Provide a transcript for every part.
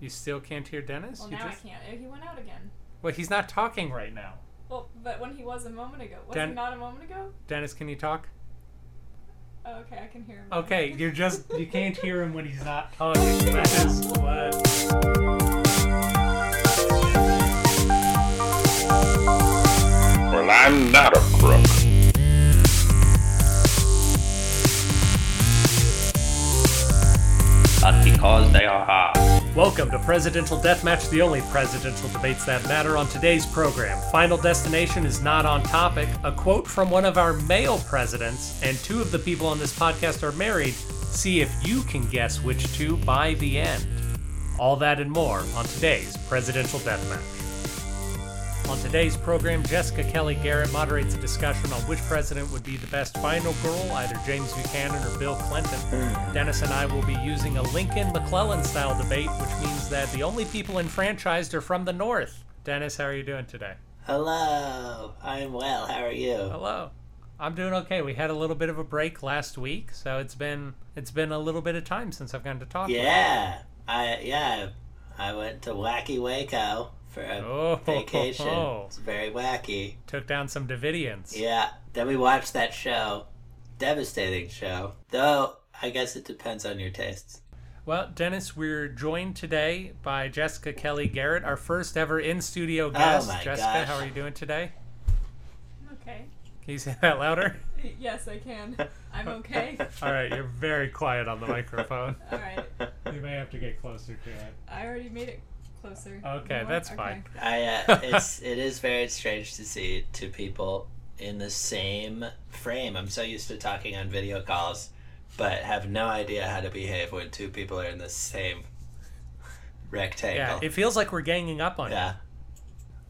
You still can't hear Dennis? Well, You now just- I can't. Oh, He went out again. Well, he's not talking right now. Well, but when he was a moment ago, was Den- he not a moment ago? Dennis, can you talk? Oh, okay, I can hear him. now. Okay, you're just you can't hear him when he's not talking. That is what. Well, I'm not a crook. but because they are hard. Welcome to Presidential Deathmatch, the only presidential debates that matter on today's program. Final destination is not on topic. A quote from one of our male presidents, and two of the people on this podcast are married. See if you can guess which two by the end. All that and more on today's Presidential Deathmatch. On today's program, Jessica Kelly Garrett moderates a discussion on which president would be the best final girl, either James Buchanan or Bill Clinton. Hmm. Dennis and I will be using a Lincoln McClellan style debate, which means that the only people enfranchised are from the North. Dennis, how are you doing today? Hello, I'm well. How are you? Hello. I'm doing okay. We had a little bit of a break last week, so it's been it's been a little bit of time since I've gotten to talk. Yeah, I yeah, I went to Wacky Waco for a Oh, vacation. It's very wacky. Took down some Davidians. Yeah. Then we watched that show, devastating show. Though I guess it depends on your tastes. Well, Dennis, we're joined today by Jessica Kelly Garrett, our first ever in studio oh guest. Oh my Jessica, gosh. how are you doing today? Okay. Can you say that louder? Yes, I can. I'm okay. All right, you're very quiet on the microphone. All right. You may have to get closer to it. I already made it closer. Okay, You that's what? fine. I uh, it's it is very strange to see two people in the same frame. I'm so used to talking on video calls, but have no idea how to behave when two people are in the same rectangle. Yeah, it feels like we're ganging up on you. yeah.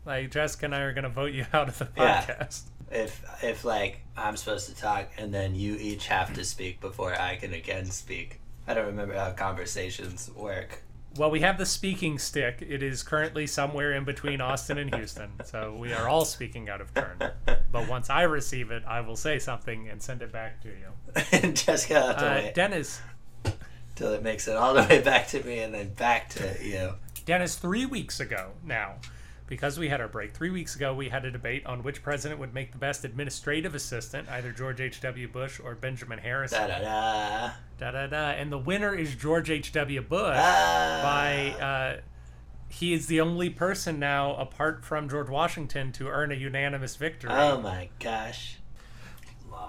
Like Jessica and I are gonna vote you out of the podcast. Yeah. podcast. if if like I'm supposed to talk and then you each have to speak before I can again speak. I don't remember how conversations work. Well, we have the speaking stick. It is currently somewhere in between Austin and Houston, so we are all speaking out of turn. But once I receive it, I will say something and send it back to you. and Jessica will have to Uh, Dennis, till it makes it all the way back to me and then back to you. Dennis, three weeks ago now, because we had our break, three weeks ago we had a debate on which president would make the best administrative assistant, either George H.W. Bush or Benjamin Harrison. Da da da. Da da da. And the winner is George H.W. Bush Ah. by. Uh, he is the only person now, apart from George Washington, to earn a unanimous victory. Oh my gosh.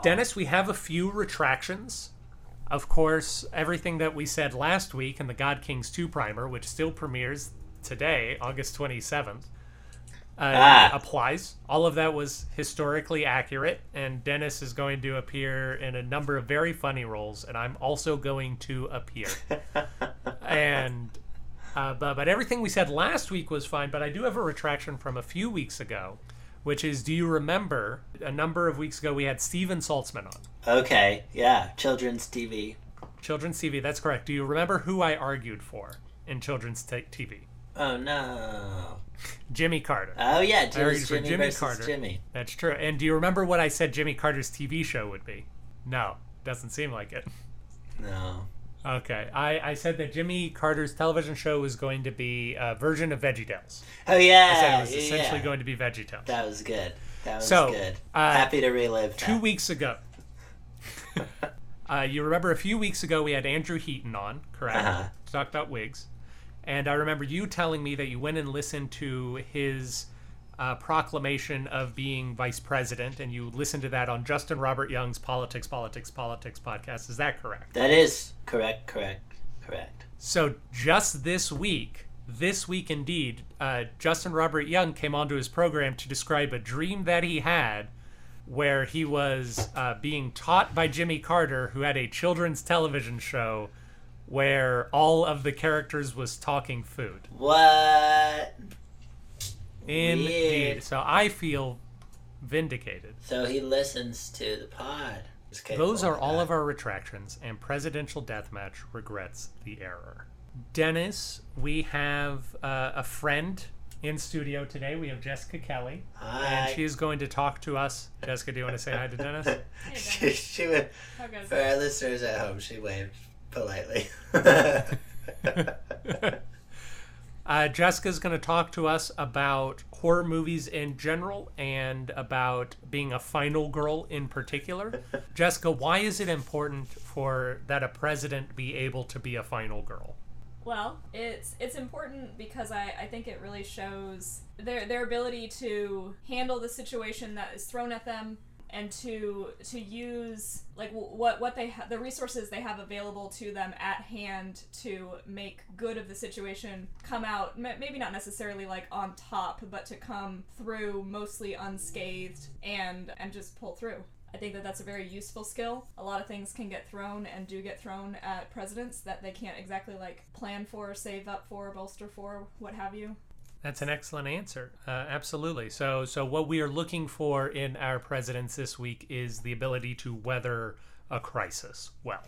Dennis, we have a few retractions. Of course, everything that we said last week in the God Kings 2 primer, which still premieres today, August 27th, uh, Ah. applies. All of that was historically accurate, and Dennis is going to appear in a number of very funny roles, and I'm also going to appear. and uh, but, but everything we said last week was fine. But I do have a retraction from a few weeks ago, which is: Do you remember a number of weeks ago we had Steven Saltzman on Okay, yeah, children's TV. Children's TV? That's correct. Do you remember who I argued for in Children's t- TV? Oh no. Jimmy Carter. Oh yeah, for Jimmy, Jimmy Carter. Jimmy. That's true. And do you remember what I said Jimmy Carter's TV show would be? No, doesn't seem like it. No. Okay, I, I said that Jimmy Carter's television show was going to be a version of VeggieTales. Oh yeah. I said it was essentially yeah. going to be VeggieTales. That was good. That was So, good. uh, Happy to relive Two that. weeks ago. uh, you remember a few weeks ago we had Andrew Heaton on, correct? Uh-huh. To talk about wigs. And I remember you telling me that you went and listened to his uh, proclamation of being vice president, and you listened to that on Justin Robert Young's Politics, Politics, Politics podcast. Is that correct? That is correct, correct, correct. So just this week, this week indeed, uh, Justin Robert Young came onto his program to describe a dream that he had where he was uh, being taught by Jimmy Carter, who had a children's television show where all of the characters was talking food. What? Indeed. Weird. So I feel vindicated. So he listens to the pod. Just. Those are my all God. of our retractions, and Presidential Deathmatch regrets the error. Dennis, we have uh, a friend in studio today. We have Jessica Kelly, Hi. and she is going to talk to us. Jessica, do you want to say hi to Dennis? she, she would, How for our listeners at home, she waved politely. Uh, Jessica's going to talk to us about horror movies in general and about being a final girl in particular. Jessica, why is it important for that a president be able to be a final girl? Well, it's it's important because I, I think it really shows their their ability to handle the situation that is thrown at them and to to use like what what they ha- the resources they have available to them at hand to make good of the situation come out m- maybe not necessarily like on top but to come through mostly unscathed and and just pull through I think that that's a very useful skill. A lot of things can get thrown and do get thrown at presidents that they can't exactly like plan for, save up for, bolster for, what have you. That's an excellent answer. Uh, absolutely. So, so what we are looking for in our presidents this week is the ability to weather a crisis well.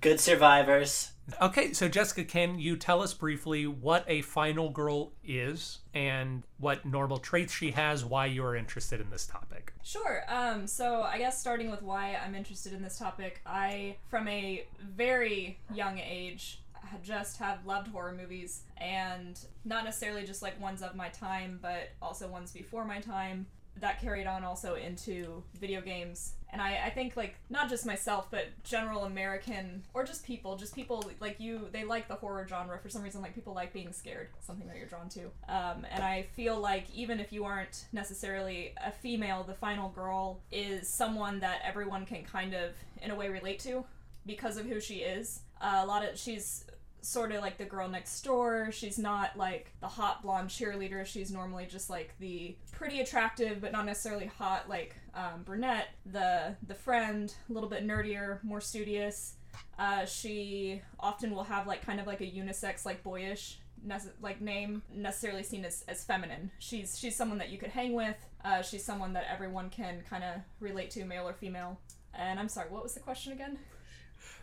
Good survivors. Okay, so Jessica, can you tell us briefly what a final girl is and what normal traits she has, why you're interested in this topic? Sure. Um, so I guess starting with why I'm interested in this topic, I, from a very young age, had just have loved horror movies and not necessarily just like ones of my time, but also ones before my time. That carried on also into video games. And I, I think like not just myself, but general American or just people, just people like you, they like the horror genre for some reason. Like people like being scared, something that you're drawn to. Um, and I feel like even if you aren't necessarily a female, the final girl is someone that everyone can kind of in a way relate to because of who she is. Uh, a lot of she's sort of like the girl next door. She's not like the hot blonde cheerleader. She's normally just like the pretty attractive but not necessarily hot like um, brunette. The the friend, a little bit nerdier, more studious. Uh, she often will have like kind of like a unisex like boyish nece- like name necessarily seen as, as feminine. She's she's someone that you could hang with. Uh, she's someone that everyone can kind of relate to, male or female. And I'm sorry, what was the question again?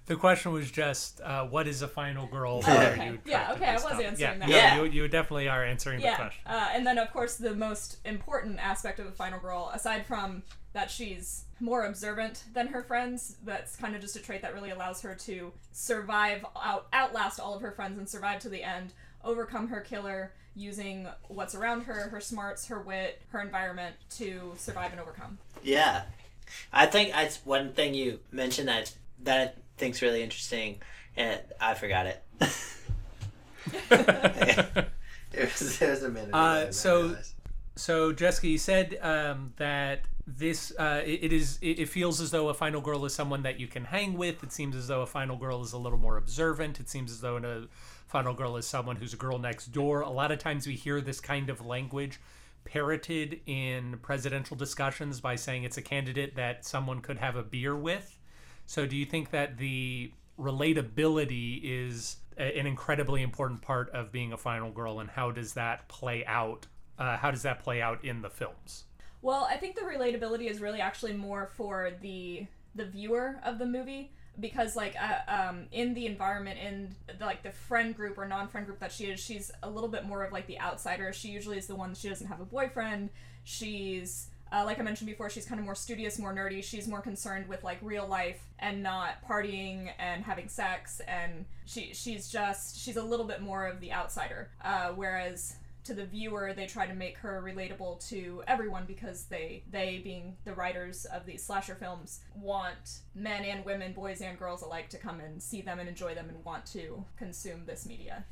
The question was just, uh, what is a final girl? Oh, okay. Yeah, okay, I was stuff? answering yeah, that. no, Yeah. you, you definitely are answering the question. Uh, and then, of course, the most important aspect of the final girl, aside from that she's more observant than her friends, that's kind of just a trait that really allows her to survive, out, outlast all of her friends, and survive to the end, overcome her killer using what's around her, her smarts, her wit, her environment to survive and overcome. Yeah, I think that's one thing you mentioned that that I think's really interesting, and I forgot it. it, was, it was a minute. ago, Uh, so- So, Jessica, you said um, that this uh, it, it is it, it feels as though a final girl is someone that you can hang with. It seems as though a final girl is a little more observant. It seems as though a final girl is someone who's a girl next door. A lot of times we hear this kind of language parroted in presidential discussions by saying it's a candidate that someone could have a beer with. So, do you think that the relatability is a- an incredibly important part of being a final girl, and how does that play out? Uh, how does that play out in the films? Well, I think the relatability is really actually more for the the viewer of the movie because like uh, um, in the environment in the, like the friend group or non-friend group that she is she's a little bit more of like the outsider she usually is the one she doesn't have a boyfriend she's uh, like i mentioned before she's kind of more studious more nerdy. She's more concerned with like real life and not partying and having sex. And she she's just she's a little bit more of the outsider. Uh, whereas to the viewer they try to make her relatable to everyone because they they being the writers of these slasher films want men and women boys and girls alike to come and see them and enjoy them and want to consume this media.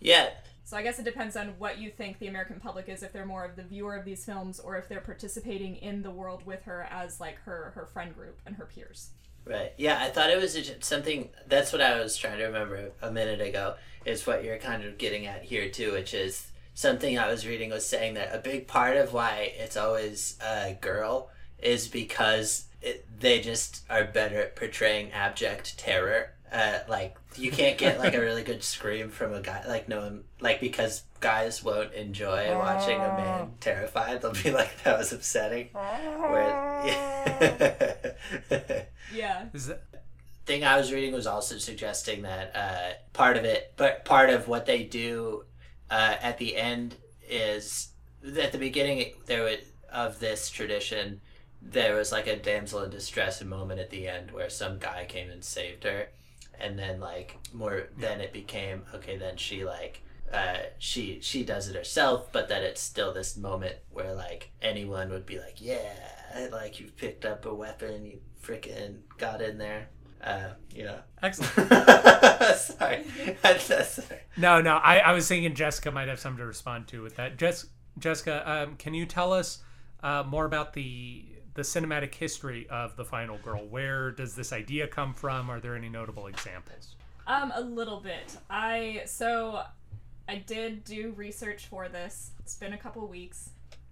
Yeah, so I guess it depends on what you think the American public is, if they're more of the viewer of these films or if they're participating in the world with her as like her her friend group and her peers. Right. Yeah, I thought it was something. That's what I was trying to remember a minute ago. Is what you're kind of getting at here too, which is something I was reading was saying that a big part of why it's always a girl is because it, they just are better at portraying abject terror. Uh, like you can't get like a really good scream from a guy. Like no one like because guys won't enjoy watching a man terrified. They'll be like that was upsetting. Where, Yeah. Is that, thing I was reading was also suggesting that uh, part of it, but part of what they do uh, at the end is at the beginning there was of this tradition. There was like a damsel in distress moment at the end where some guy came and saved her, and then like more then it became okay. Then she like uh, she she does it herself, but that it's still this moment where like anyone would be like, yeah, like you picked up a weapon, you freaking got in there. Uh, you know. Excellent. sorry. That's- No, no. I, I was thinking Jessica might have something to respond to with that. Jess, Jessica, um, can you tell us uh, more about the the cinematic history of the Final Girl? Where does this idea come from? Are there any notable examples? Um, a little bit. I so I did do research for this. It's been a couple weeks,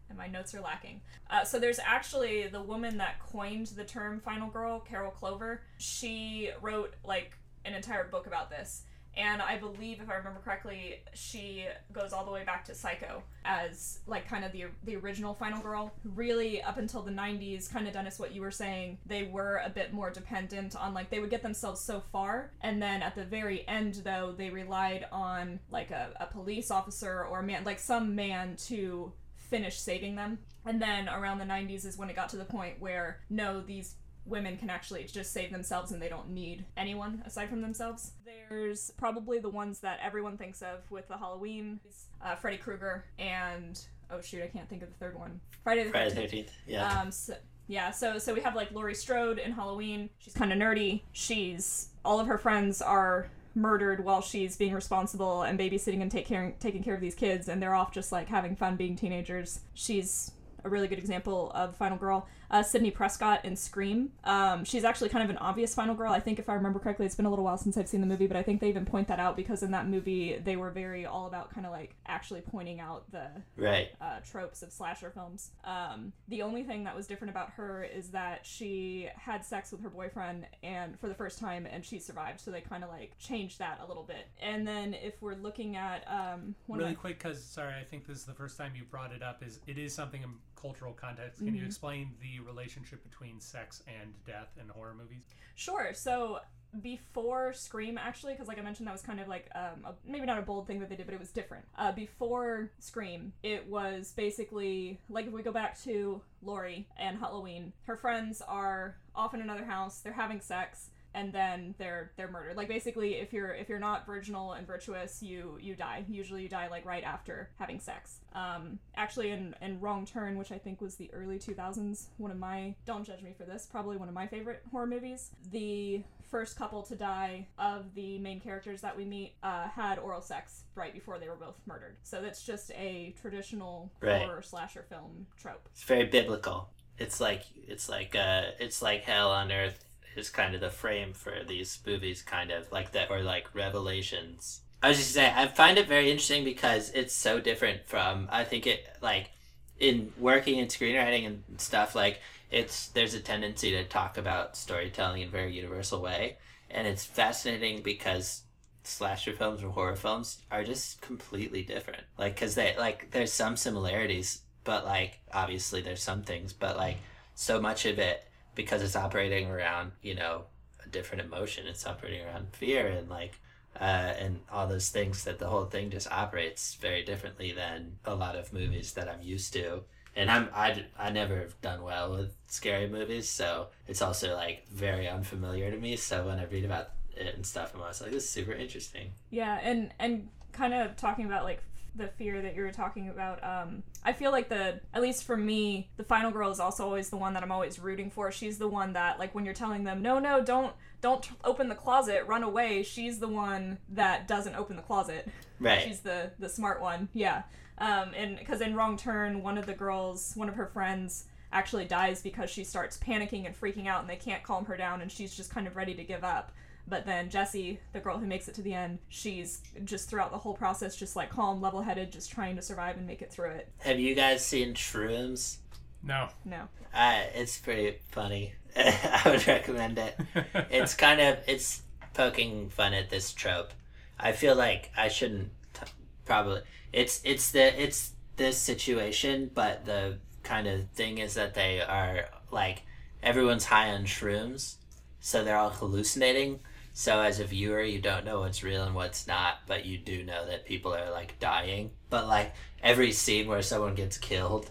and my notes are lacking. Uh, so there's actually the woman that coined the term "final girl," Carol Clover. She wrote like an entire book about this. And I believe, if I remember correctly, she goes all the way back to Psycho as like kind of the the original Final Girl. Really, up until the '90s, kind of Dennis, what you were saying, they were a bit more dependent on like they would get themselves so far, and then at the very end, though, they relied on like a, a police officer or a man, like some man to finish saving them. And then around the 90s is when it got to the point where no, these women can actually just save themselves and they don't need anyone aside from themselves. There's probably the ones that everyone thinks of with the Halloween, uh, Freddy Krueger, and oh shoot, I can't think of the third one. Friday the Friday 13th. the Thirteenth. Yeah. Um, so, yeah, so so we have like Laurie Strode in Halloween. She's kind of nerdy. She's all of her friends are murdered while she's being responsible and babysitting and take care taking care of these kids, and they're off just like having fun being teenagers. She's a really good example of Final Girl. Uh, Sidney Prescott in Scream. Um, she's actually kind of an obvious Final Girl. I think if I remember correctly, it's been a little while since I've seen the movie, but I think they even point that out because in that movie they were very all about kind of like actually pointing out the right. uh, tropes of slasher films. Um, the only thing that was different about her is that she had sex with her boyfriend and for the first time, and she survived. So they kind of like changed that a little bit. And then if we're looking at um, one really of my, quick, because sorry, I think this is the first time you brought it up. Is it is something in cultural context? Can you explain the relationship between sex and death in horror movies? Sure. So before Scream, actually, because like I mentioned, that was kind of like um, a, maybe not a bold thing that they did, but it was different. Uh, before Scream, it was basically like if we go back to Laurie and Halloween, her friends are off in another house, they're having sex. And then they're they're murdered. Like basically, if you're if you're not virginal and virtuous, you you die. Usually, you die like right after having sex. Um, actually, in in Wrong Turn, which I think was the early 2000s, one of my don't judge me for this, probably one of my favorite horror movies. The first couple to die of the main characters that we meet uh, had oral sex right before they were both murdered. So that's just a traditional Right. horror slasher film trope. It's very biblical. It's like it's like uh it's like hell on earth is kind of the frame for these movies, kind of like that, or like Revelations. I was just saying, I find it very interesting because it's so different from. I think it like in working in screenwriting and stuff like it's there's a tendency to talk about storytelling in a very universal way, and it's fascinating because slasher films or horror films are just completely different. Like, because they like there's some similarities, but like obviously there's some things, but like so much of it because it's operating around you know a different emotion. It's operating around fear and like. Uh, and all those things that the whole thing just operates very differently than a lot of movies that I'm used to. And I'm I, I never have done well with scary movies, so it's also like very unfamiliar to me. So when I read about it and stuff, I'm always like, this is super interesting. Yeah, and and kind of talking about like the fear that you were talking about. Um, I feel like the at least for me, the final girl is also always the one that I'm always rooting for. She's the one that like when you're telling them, no, no, don't don't t- open the closet, run away. She's the one that doesn't open the closet. Right. She's the the smart one. Yeah. Um, and because in Wrong Turn, one of the girls, one of her friends, actually dies because she starts panicking and freaking out, and they can't calm her down, and she's just kind of ready to give up. But then Jessie, the girl who makes it to the end, she's just throughout the whole process, just like calm, level headed, just trying to survive and make it through it. Have you guys seen Shrooms? No. No. Uh, it's pretty funny. I would recommend it. It's kind of it's poking fun at this trope. I feel like I shouldn't t- probably. It's it's the it's this situation, but the kind of thing is that they are like everyone's high on shrooms, so they're all hallucinating. So as a viewer, you don't know what's real and what's not, but you do know that people are like dying. But like every scene where someone gets killed,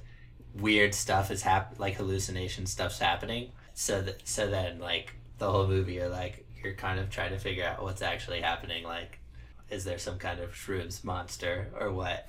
weird stuff is hap- like hallucination stuff's happening. So that so then like the whole movie, you're like you're kind of trying to figure out what's actually happening. Like is there some kind of shrooms monster or what?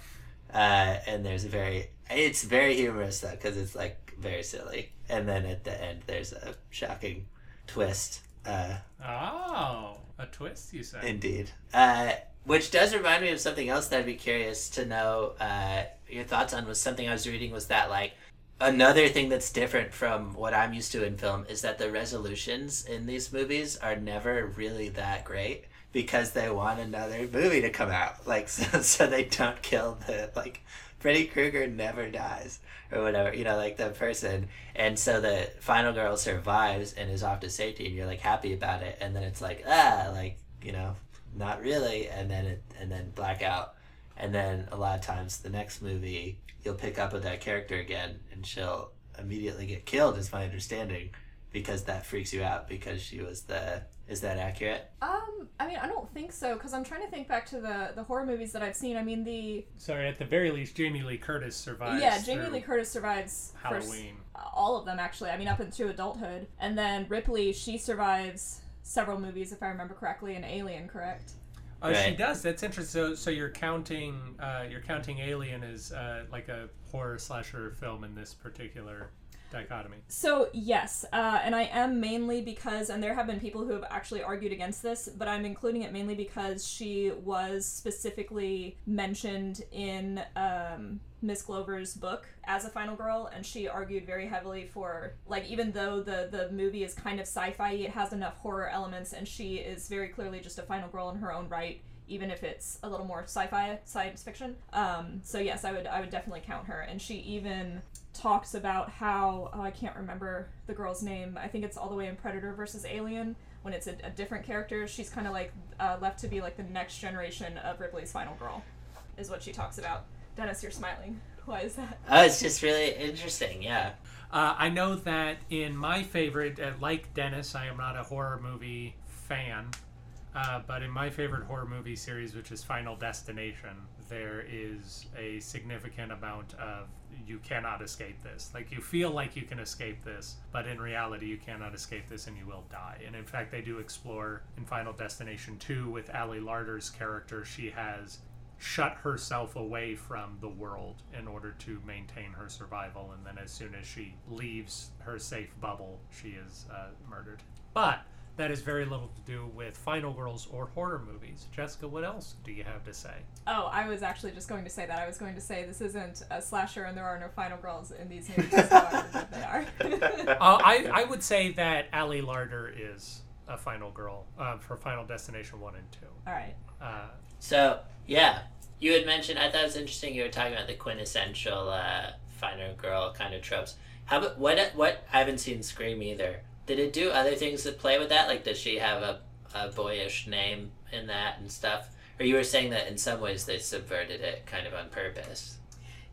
Uh, and there's a very it's very humorous though because it's like very silly. And then at the end, there's a shocking twist. Uh, Oh, a twist, you say? Indeed. Uh, which does remind me of something else that I'd be curious to know uh, your thoughts on. Was something I was reading was that like another thing that's different from what I'm used to in film is that the resolutions in these movies are never really that great because they want another movie to come out. Like so, so they don't kill the like Freddy Krueger never dies or whatever, you know, like the person. And so the final girl survives and is off to safety, and you're like happy about it. And then it's like, ah, like, you know, not really. And then it, and then blackout. And then a lot of times the next movie, you'll pick up with that character again, and she'll immediately get killed, is my understanding, because that freaks you out because she was the. Is that accurate? Um, I mean, I don't think so because I'm trying to think back to the the horror movies that I've seen. I mean, the Sorry, at the very least, Jamie Lee Curtis survives. yeah, Jamie Lee Curtis survives first- Halloween. all of them actually. I mean, up into adulthood, and then Ripley she survives several movies if I remember correctly, and Alien, correct? Oh, she does. That's interesting. So, so you're counting, uh, you're counting Alien as uh, like a horror slasher film in this particular dichotomy. So yes, uh, and I am mainly because, and there have been people who have actually argued against this, but I'm including it mainly because she was specifically mentioned in um, Miss Clover's book as a final girl, and she argued very heavily for like even though the the movie is kind of sci-fi, it has enough horror elements, and she is very clearly just a final girl in her own right. Even if it's a little more sci-fi science fiction, um, so yes, I would I would definitely count her. And she even talks about how oh, I can't remember the girl's name. I think it's all the way in Predator versus Alien when it's a, a different character. She's kind of like uh, left to be like the next generation of Ripley's final girl, is what she talks about. Dennis, you're smiling. Why is that? Oh, it's just really interesting. Yeah. Uh, I know that in my favorite, uh, like Dennis, I am not a horror movie fan, uh, but in my favorite horror movie series, which is Final Destination, there is a significant amount of you cannot escape this. Like you feel like you can escape this, but in reality, you cannot escape this and you will die. And in fact, they do explore in Final Destination 2 with Ali Larter's character. She has shut herself away from the world in order to maintain her survival. And then, as soon as she leaves her safe bubble, she is uh, murdered. But that has very little to do with Final Girls or horror movies. Jessica, what else do you have to say? Oh, I was actually just going to say that. I was going to say this isn't a slasher and there are no final girls in these movies, however good they are. Uh, I, I would say that Ali Larter is a final girl uh, for Final Destination 1 and 2. All right. Uh, So yeah, you had mentioned. I thought it was interesting. You were talking about the quintessential uh, final girl kind of tropes. How about what? What I haven't seen Scream either. Did it do other things that play with that? Like, does she have a, a boyish name in that and stuff? Or you were saying that in some ways they subverted it kind of on purpose.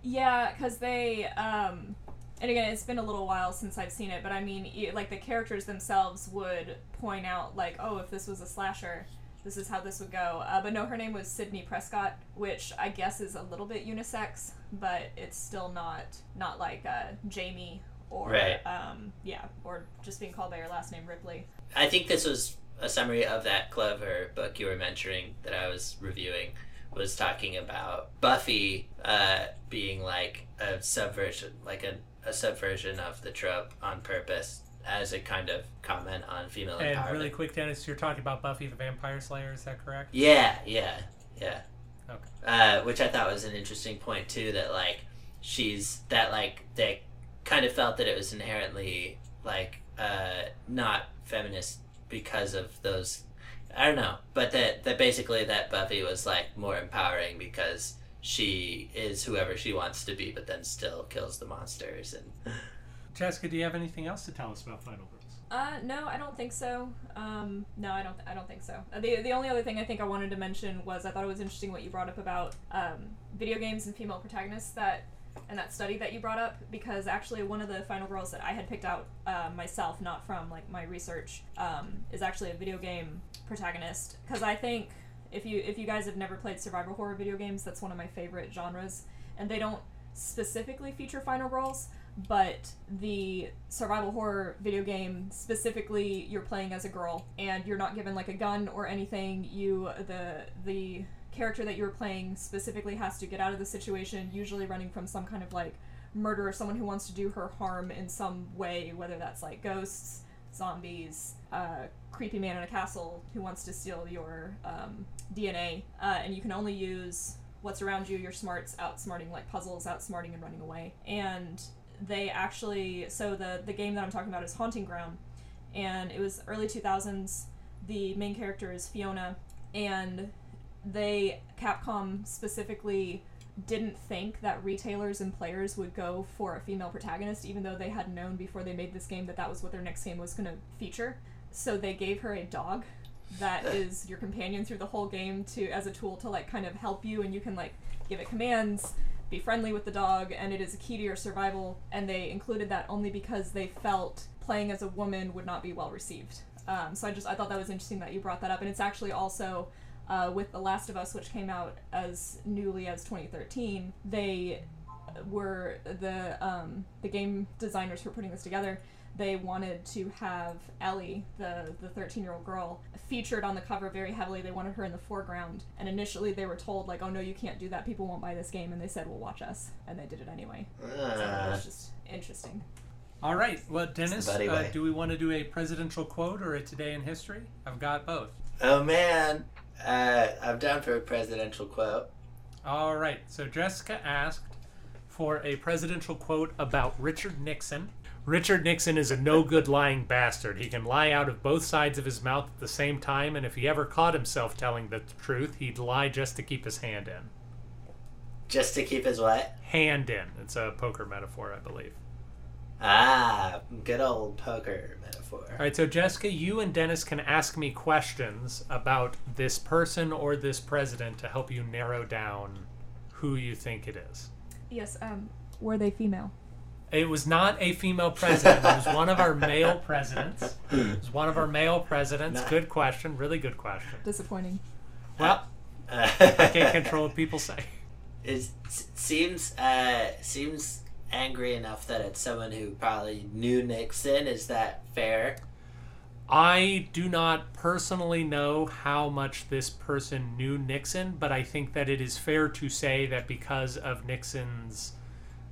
Yeah, because they, um, and again, it's been a little while since I've seen it, but I mean, like the characters themselves would point out, like, oh, if this was a slasher, this is how this would go. Uh, but no, her name was Sidney Prescott, which I guess is a little bit unisex, but it's still not not like uh, Jamie or Right. um, yeah, or just being called by your last name Ripley. I think this was a summary of that clever book you were mentioning that I was reviewing. Was talking about Buffy uh, being like a subversion, like a, a subversion of the trope on purpose as a kind of comment on female and empowerment. really quick, Dennis, you're talking about Buffy the Vampire Slayer, is that correct? Yeah, yeah, yeah. Okay. Uh, which I thought was an interesting point too. That like she's that like they kind of felt that it was inherently like uh, not feminist because of those. I don't know, but that that basically that Buffy was like more empowering because she is whoever she wants to be, but then still kills the monsters and. Jessica, do you have anything else to tell us about Final Girls? Uh, no, I don't think so. Um, no, I don't. I don't think so. Uh, the the only other thing I think I wanted to mention was I thought it was interesting what you brought up about um, video games and female protagonists that and that study that you brought up because actually one of the final girls that I had picked out uh, myself, not from like my research, um, is actually a video game protagonist. Because I think if you if you guys have never played survival horror video games, that's one of my favorite genres, and they don't specifically feature final girls, but the survival horror video game specifically you're playing as a girl and you're not given like a gun or anything you the the character that you're playing specifically has to get out of the situation usually running from some kind of like murder or someone who wants to do her harm in some way whether that's like ghosts zombies uh, creepy man in a castle who wants to steal your um, dna uh, and you can only use what's around you your smarts outsmarting like puzzles outsmarting and running away and they actually so the the game that I'm talking about is Haunting Ground, and it was early 2000s. The main character is Fiona, and they Capcom specifically didn't think that retailers and players would go for a female protagonist, even though they had known before they made this game that that was what their next game was going to feature. So they gave her a dog that is your companion through the whole game to as a tool to like kind of help you, and you can like give it commands be friendly with the dog, and it is a key to your survival. And they included that only because they felt playing as a woman would not be well received. Um, so I just I thought that was interesting that you brought that up, and it's actually also uh, with The Last of Us, which came out as newly as 2013. They were the um, the game designers who were putting this together they wanted to have Ellie, the the 13 year old girl, featured on the cover very heavily. They wanted her in the foreground, and initially they were told like, "Oh no, you can't do that. People won't buy this game." And they said, "Well, watch us," and they did it anyway. Uh, so it was ah. just interesting. All right. Well, Dennis, uh, do we want to do a presidential quote or a today in history? I've got both. Oh man, uh, I'm down for a presidential quote. All right. So Jessica asked for a presidential quote about Richard Nixon. Richard Nixon is a no good lying bastard. He can lie out of both sides of his mouth at the same time, and if he ever caught himself telling the truth, he'd lie just to keep his hand in. Just to keep his what? Hand in. It's a poker metaphor, I believe. Ah, good old poker metaphor. All right, so Jessica, you and Dennis can ask me questions about this person or this president to help you narrow down who you think it is. Yes, um, were they female? It was not a female president. It was one of our male presidents. It was one of our male presidents. Good question. Really good question. Disappointing. Well, I can't control what people say. It seems uh, seems angry enough that it's someone who probably knew Nixon. Is that fair? I do not personally know how much this person knew Nixon, but I think that it is fair to say that because of Nixon's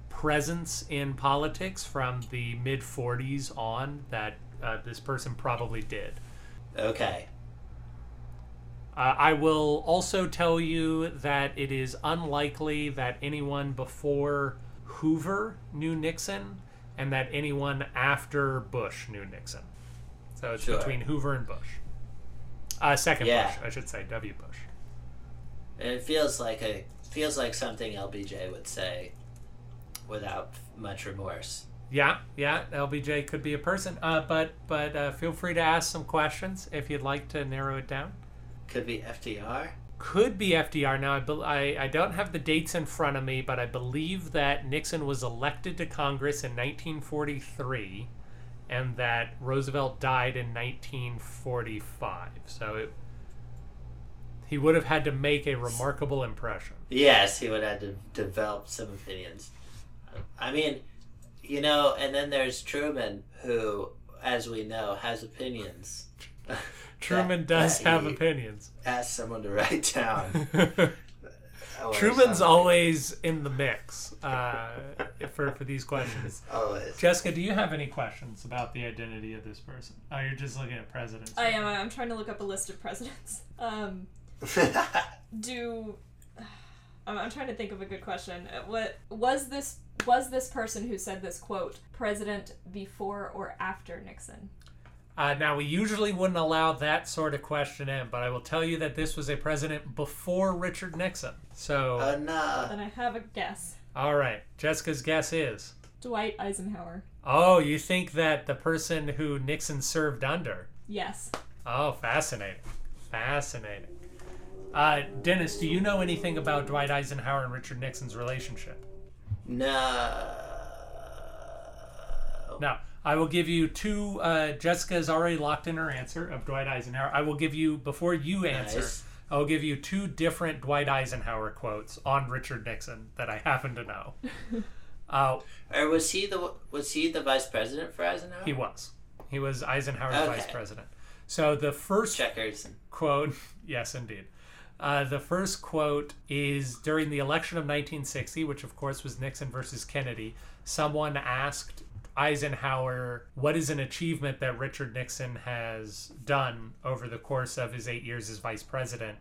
presence in politics from the mid 40s on that uh, this person probably did. Okay. Uh, I will also tell you that it is unlikely that anyone before Hoover knew Nixon and that anyone after Bush knew Nixon. So it's sure. between Hoover and Bush. Uh, second yeah. Bush, I should say, W. Bush. It feels like a feels like something LBJ would say without much remorse. Yeah, yeah, LBJ could be a person. Uh, but but uh, feel free to ask some questions if you'd like to narrow it down. Could be FDR. Could be FDR. Now I, I I don't have the dates in front of me, but I believe that Nixon was elected to Congress in 1943, and that Roosevelt died in 1945. So it, he would have had to make a remarkable impression. Yes, he would have had to develop some opinions. I mean, you know, and then there's Truman, who, as we know, has opinions. Truman that, does that have opinions. Ask someone to write down. Truman's always in the mix uh, for for these questions. Always. Jessica, do you have any questions about the identity of this person? Oh, you're just looking at presidents. I am. I'm trying to look up a list of presidents. Um, do I'm, I'm trying to think of a good question. Uh, what was this was this person who said this quote president before or after Nixon? Uh, now, we usually wouldn't allow that sort of question in, but I will tell you that this was a president before Richard Nixon. So. Uh, no. Then I have a guess. All right. Jessica's guess is? Dwight Eisenhower. Oh, you think that the person who Nixon served under? Yes. Oh, fascinating. Fascinating. Uh, Dennis, do you know anything about Dwight Eisenhower and Richard Nixon's relationship? No. Now, I will give you two. Uh, Jessica has already locked in her answer of Dwight Eisenhower. I will give you, before you answer, nice. I will give you two different Dwight Eisenhower quotes on Richard Nixon that I happen to know. Uh, Or was he the was he the vice president for Eisenhower? he was. He was Eisenhower's Okay. vice president. So the first checkers. quote, yes, indeed. Uh, the first quote is during the election of 1960, which of course was Nixon versus Kennedy. Someone asked Eisenhower, What is an achievement that Richard Nixon has done over the course of his eight years as vice president?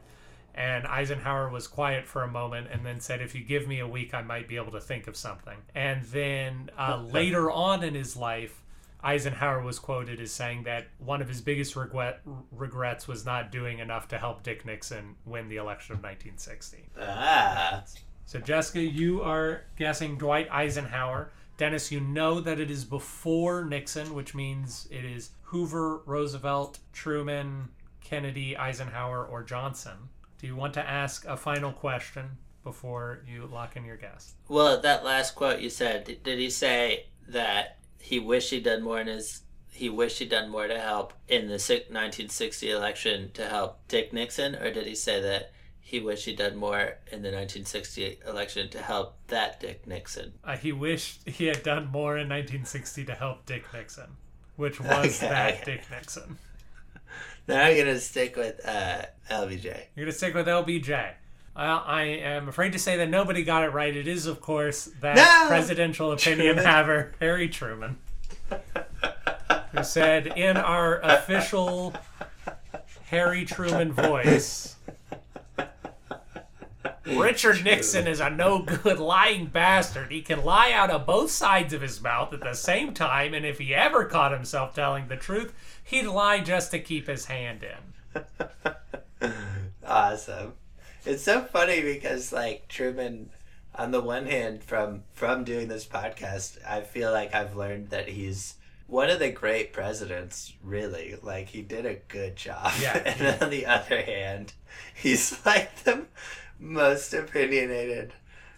And Eisenhower was quiet for a moment and then said, If you give me a week, I might be able to think of something. And then uh, later on in his life, Eisenhower was quoted as saying that one of his biggest regret, regrets was not doing enough to help Dick Nixon win the election of 1960. Ah, So, Jessica, you are guessing Dwight Eisenhower. Dennis, you know that it is before Nixon, which means it is Hoover, Roosevelt, Truman, Kennedy, Eisenhower, or Johnson. Do you want to ask a final question before you lock in your guess? well, that last quote you said. Did, did he say that he wished he'd done more in his? He wished he'd done more to help in the 1960 election to help Dick Nixon, or did he say that he wished he'd done more in the 1960 election to help that Dick Nixon? Uh, he wished he had done more in 1960 to help Dick Nixon, which was Okay, that okay. Dick Nixon. Now I'm gonna stick with uh, LBJ. You're to stick with LBJ. Well, I am afraid to say that nobody got it right. It is, of course, that No! presidential opinion Truman. haver, Harry Truman, who said in our official Harry Truman voice Richard Nixon is a no good lying bastard. He can lie out of both sides of his mouth at the same time, and if he ever caught himself telling the truth, he'd lie just to keep his hand in. awesome. It's so funny because like Truman on the one hand from from doing this podcast, I feel like I've learned that he's one of the great presidents, really. Like he did a good job. Yeah. and on the other hand, he's like the most opinionated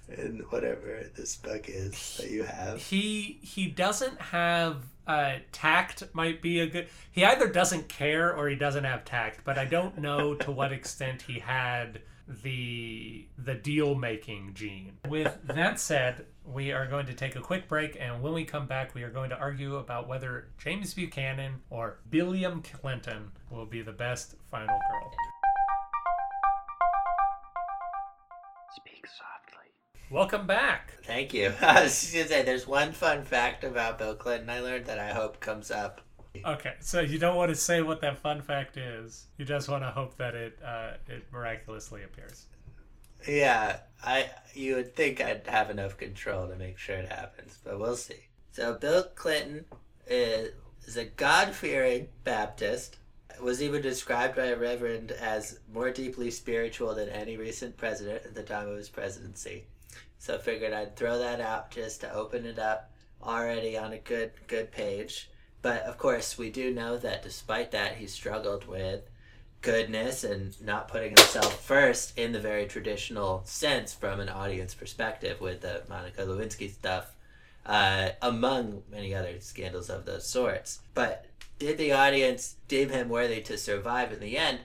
in whatever this book is that you have. he he doesn't have uh tact might be a good he either doesn't care or he doesn't have tact but i don't know to what extent he had the the deal making gene with that said we are going to take a quick break and when we come back we are going to argue about whether james buchanan or billiam clinton will be the best final girl welcome back Thank you. I was just gonna say there's one fun fact about Bill Clinton I learned that I hope comes up Okay, so you don't want to say what that fun fact is. You just want to hope that it uh, it miraculously appears. Yeah, I you would think I'd have enough control to make sure it happens, but we'll see. So Bill Clinton is, is a God-fearing Baptist. Was even described by a reverend as more deeply spiritual than any recent president at the time of his presidency. So I figured I'd throw that out just to open it up already on a good good page. But of course, we do know that despite that, he struggled with goodness and not putting himself first in the very traditional sense from an audience perspective with the Monica Lewinsky stuff, uh, among many other scandals of those sorts. But did the audience deem him worthy to survive in the end?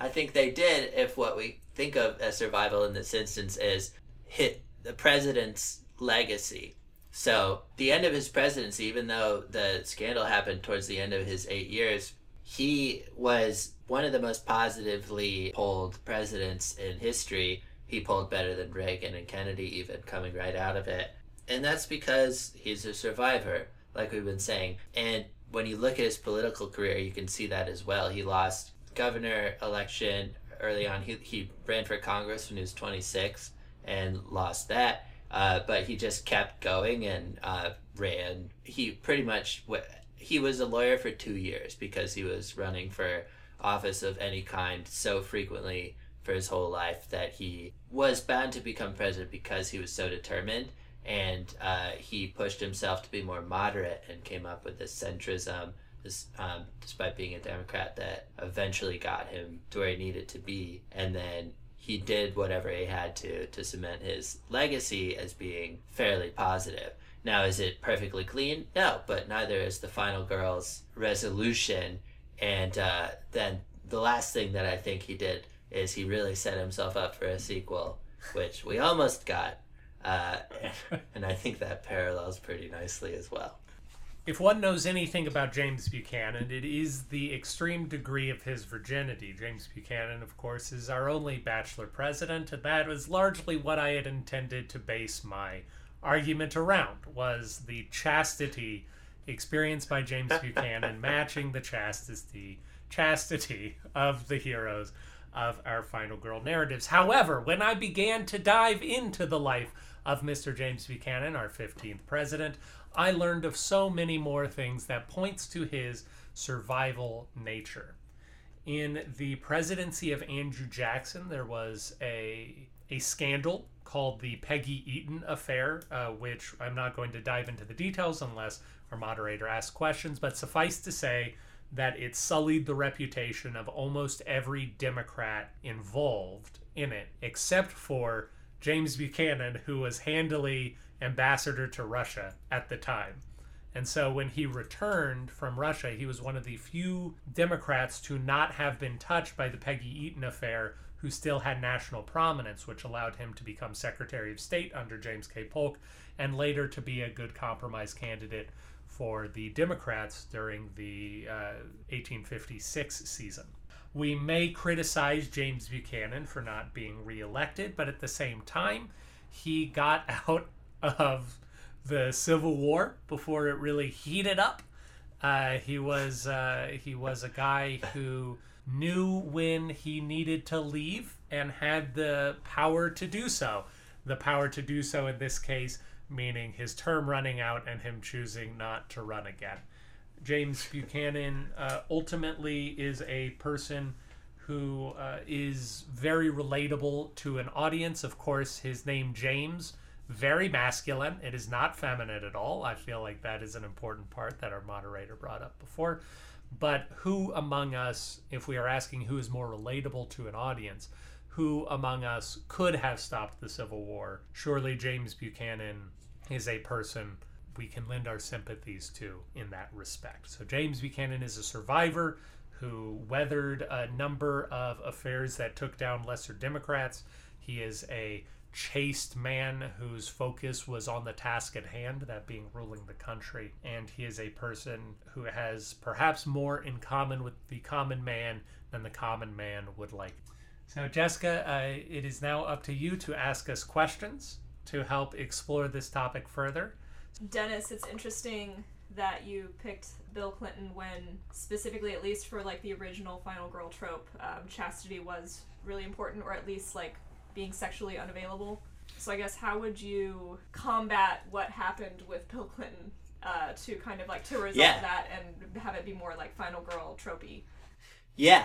I think they did if what we think of as survival in this instance is hit the president's legacy. So the end of his presidency, even though the scandal happened towards the end of his eight years, he was one of the most positively polled presidents in history. He polled better than Reagan and Kennedy, even coming right out of it. And that's because he's a survivor, like we've been saying. And when you look at his political career, you can see that as well. He lost governor election early on. He, he ran for Congress when he was 26 and lost that. Uh, but he just kept going and uh, ran. He pretty much w- he was a lawyer for two years because he was running for office of any kind so frequently for his whole life that he was bound to become president because he was so determined. And uh, he pushed himself to be more moderate and came up with this centrism, this, um, despite being a Democrat, that eventually got him to where he needed to be. And then he did whatever he had to to cement his legacy as being fairly positive. Now, is it perfectly clean? No, but neither is the final girl's resolution. And uh, then the last thing that I think he did is he really set himself up for a sequel, which we almost got. Uh, and I think that parallels pretty nicely as well. If one knows anything about James Buchanan, it is the extreme degree of his virginity. James Buchanan, of course, is our only bachelor president, and that was largely what I had intended to base my argument around was the chastity experienced by James Buchanan matching the chastity chastity of the heroes of our final girl narratives. However, when I began to dive into the life of Mr. James Buchanan, our 15th president, I learned of so many more things that points to his survival nature. In the presidency of Andrew Jackson, there was a a scandal called the Peggy Eaton affair, uh, which I'm not going to dive into the details unless our moderator asks questions. But suffice to say that it sullied the reputation of almost every Democrat involved in it, except for James Buchanan, who was handily ambassador to Russia at the time. And so when he returned from Russia, he was one of the few Democrats to not have been touched by the Peggy Eaton affair who still had national prominence, which allowed him to become Secretary of State under James K. Polk and later to be a good compromise candidate for the Democrats during the uh, 1856 season. We may criticize James Buchanan for not being reelected, but at the same time, he got out of the Civil War before it really heated up. Uh, he was uh, he was a guy who knew when he needed to leave and had the power to do so. The power to do so in this case meaning his term running out and him choosing not to run again. James Buchanan uh, ultimately is a person who uh, is very relatable to an audience. Of course, his name James very masculine. It is not feminine at all. I feel like that is an important part that our moderator brought up before. But who among us, if we are asking who is more relatable to an audience, who among us could have stopped the Civil War? Surely James Buchanan is a person we can lend our sympathies to in that respect. So James Buchanan is a survivor who weathered a number of affairs that took down lesser Democrats. He is a chaste man whose focus was on the task at hand, that being ruling the country. And he is a person who has perhaps more in common with the common man than the common man would like. So, Jessica, uh, it is now up to you to ask us questions to help explore this topic further. Dennis, it's interesting that you picked Bill Clinton when, specifically, at least for like the original Final Girl trope, um, chastity was really important, or at least like being sexually unavailable. So I guess how would you combat what happened with Bill Clinton uh, to kind of like to resolve Yeah. that and have it be more like Final Girl tropey? Yeah.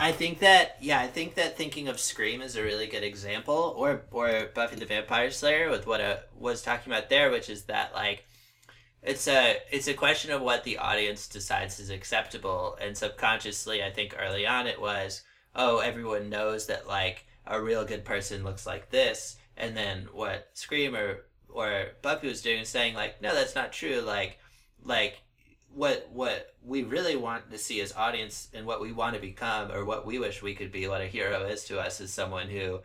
I think that yeah, I think that thinking of Scream is a really good example, or or Buffy the Vampire Slayer with what I was talking about there, which is that like it's a it's a question of what the audience decides is acceptable, and subconsciously, I think early on it was oh everyone knows that like a real good person looks like this, and then what Scream or or Buffy was doing saying like no that's not true. Like like what what we really want to see as audience and what we want to become or what we wish we could be what a hero is to us is someone who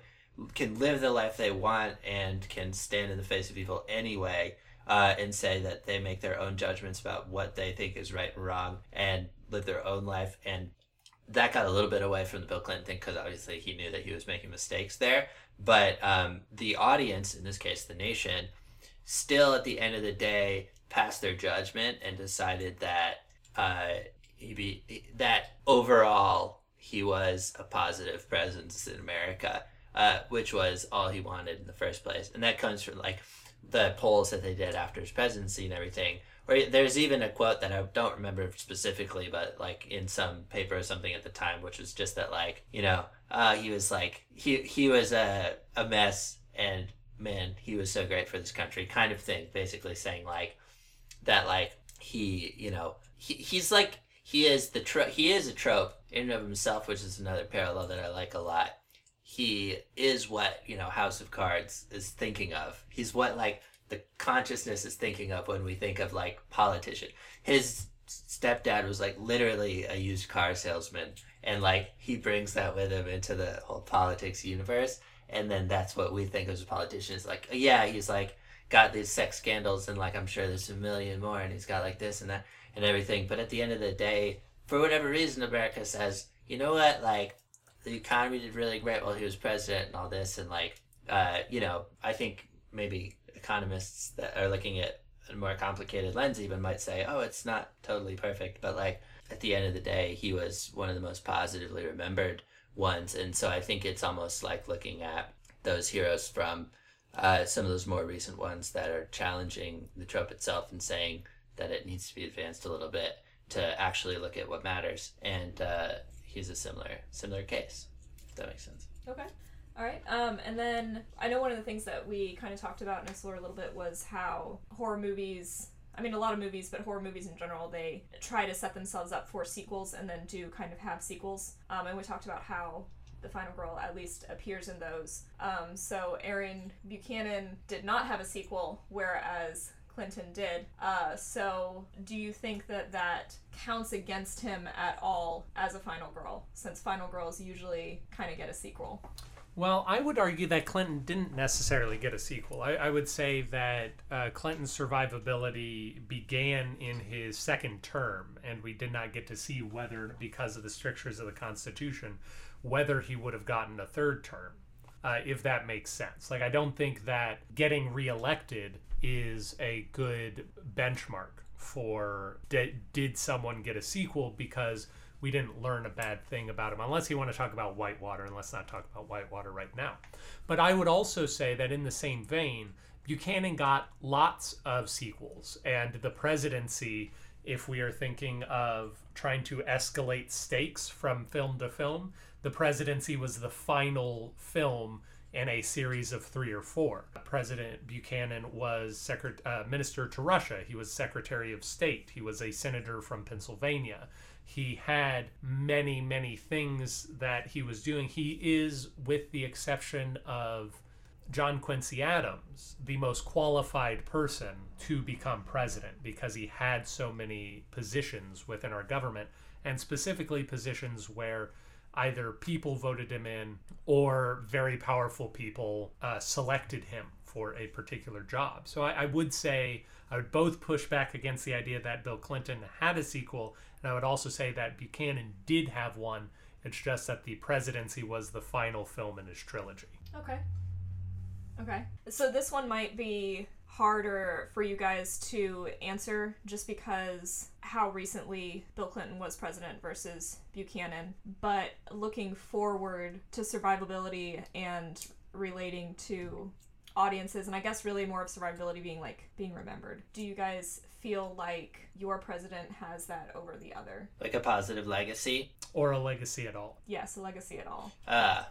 can live the life they want and can stand in the face of evil anyway uh, and say that they make their own judgments about what they think is right and wrong and live their own life and that got a little bit away from the bill clinton thing because obviously he knew that he was making mistakes there but um, the audience in this case the nation still at the end of the day passed their judgment and decided that uh, he be that overall he was a positive presence in America, uh, which was all he wanted in the first place, and that comes from like the polls that they did after his presidency and everything. Or there's even a quote that I don't remember specifically, but like in some paper or something at the time, which was just that like you know uh, he was like he he was a a mess and man he was so great for this country kind of thing, basically saying like that like he you know he, he's like he is the tro- he is a trope in and of himself which is another parallel that i like a lot. He is what you know house of cards is thinking of. He's what like the consciousness is thinking of when we think of like politician. His stepdad was like literally a used car salesman and like he brings that with him into the whole politics universe and then that's what we think of as politicians. Like yeah he's like got these sex scandals and like I'm sure there's a million more and he's got like this and that and everything. But at the end of the day, for whatever reason, America says, you know what, like the economy did really great while he was president and all this and like uh, you know, I think maybe economists that are looking at a more complicated lens even might say, oh, it's not totally perfect, but like at the end of the day, he was one of the most positively remembered ones, and so I think it's almost like looking at those heroes from uh, some of those more recent ones that are challenging the trope itself and saying that it needs to be advanced a little bit to actually look at what matters. And uh, he's a similar similar case. If that makes sense. Okay. All right. Um, and then I know one of the things that we kind of talked about and explored a little bit was how horror movies. I mean, a lot of movies, but horror movies in general, they try to set themselves up for sequels and then do kind of have sequels. Um, and we talked about how the final girl at least appears in those. Um, so Aaron Buchanan did not have a sequel, whereas Clinton did. Uh, so do you think that that counts against him at all as a final girl, since final girls usually kind of get a sequel? Well, I would argue that Clinton didn't necessarily get a sequel. I, I would say that uh, Clinton's survivability began in his second term, and we did not get to see whether, because of the strictures of the Constitution, whether he would have gotten a third term, uh, if that makes sense. Like, I don't think that getting reelected is a good benchmark for did, did someone get a sequel because we didn't learn a bad thing about him unless you want to talk about whitewater and let's not talk about whitewater right now. But i would also say that in the same vein buchanan got lots of sequels and the presidency if we are thinking of trying to escalate stakes from film to film the presidency was the final film in a series of three or four. President Buchanan was secret, uh, minister to Russia. He was Secretary of State. He was a senator from Pennsylvania he had many, many things that he was doing. He is, with the exception of John Quincy Adams, the most qualified person to become president because he had so many positions within our government, and specifically positions where either people voted him in or very powerful people uh, selected him for a particular job. So I, I would say I would both push back against the idea that Bill Clinton had a sequel and I would also say that Buchanan did have one. It's just that the presidency was the final film in his trilogy. Okay. Okay. So this one might be harder for you guys to answer just because how recently Bill Clinton was president versus Buchanan. But looking forward to survivability and relating to audiences and I guess really more of survivability being like being remembered. Do you guys feel like your president has that over the other? Like a positive legacy? Or a legacy at all? Yes, a legacy at all. Uh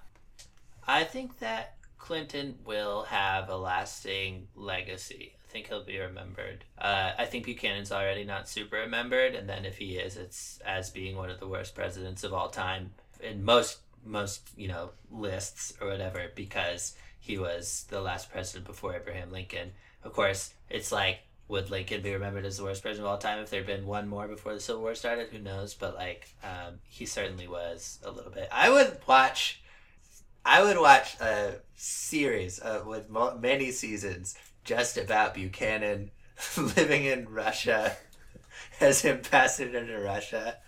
I think that Clinton will have a lasting legacy. I think he'll be remembered. Uh, I think Buchanan's already not super remembered, and then if he is, it's as being one of the worst presidents of all time in most most you know lists or whatever because he was the last president before Abraham Lincoln. Of course, it's like would Lincoln be remembered as the worst president of all time if there'd been one more before the Civil War started? Who knows? But like, um, he certainly was a little bit. I would watch. I would watch a series uh, with many seasons just about Buchanan living in Russia as ambassador to Russia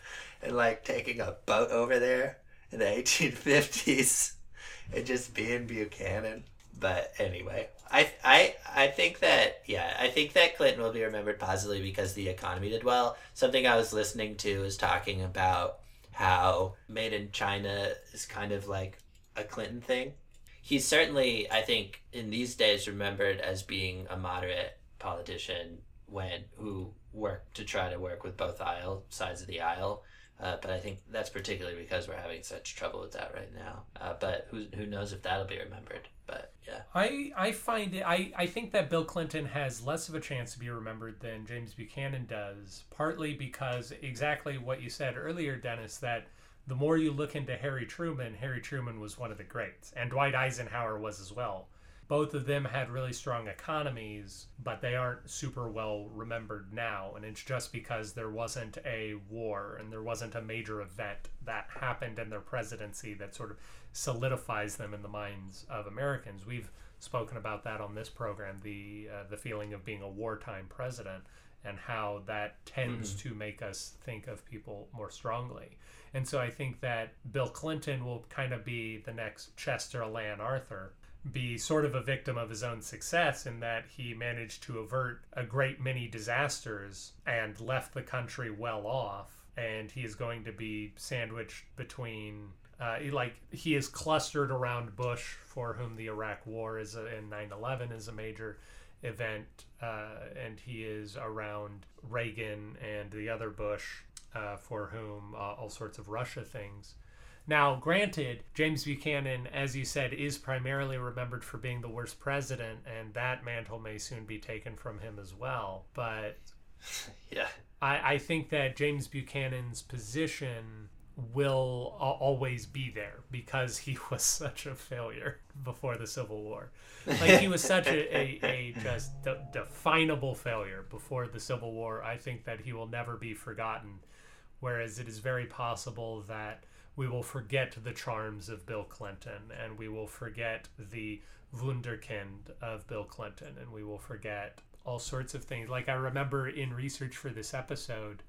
and like taking a boat over there in the 1850s and just being Buchanan. But anyway, I I I think that yeah, I think that Clinton will be remembered positively because the economy did well. Something I was listening to is talking about how made in China is kind of like a Clinton thing. He's certainly, I think, in these days remembered as being a moderate politician when who worked to try to work with both aisle sides of the aisle. Uh, but I think that's particularly because we're having such trouble with that right now. Uh, but who who knows if that'll be remembered? But yeah, I I find it. I I think that Bill Clinton has less of a chance to be remembered than James Buchanan does. Partly because exactly what you said earlier, Dennis, that the more you look into Harry Truman, Harry Truman was one of the greats, and Dwight Eisenhower was as well both of them had really strong economies, but they aren't super well remembered now. And it's just because there wasn't a war and there wasn't a major event that happened in their presidency that sort of solidifies them in the minds of Americans. We've spoken about that on this program the uh, the feeling of being a wartime president and how that tends to make us think of people more strongly. And so I think that Bill Clinton will kind of be the next Chester Alan Arthur, be sort of a victim of his own success in that he managed to avert a great many disasters and left the country well off. And he is going to be sandwiched between uh, like he is clustered around Bush, for whom the Iraq War is a, and 9/11 is a major event, uh, and he is around Reagan and the other Bush, uh, for whom uh, all sorts of Russia things. Now, granted, James Buchanan, as you said, is primarily remembered for being the worst president, and that mantle may soon be taken from him as well. But Yeah. I, I think that James Buchanan's position will a- always be there because he was such a failure before the Civil War. Like he was such a, a, a just de- definable failure before the Civil War. I think that he will never be forgotten. Whereas it is very possible that we will forget the charms of Bill Clinton and we will forget the wunderkind of Bill Clinton and we will forget all sorts of things. Like I remember in research for this episode,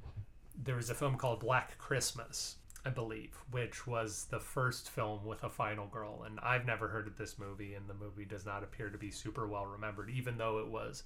there was a film called Black Christmas, I believe, which was the first film with a final girl. And I've never heard of this movie, and the movie does not appear to be super well remembered, even though it was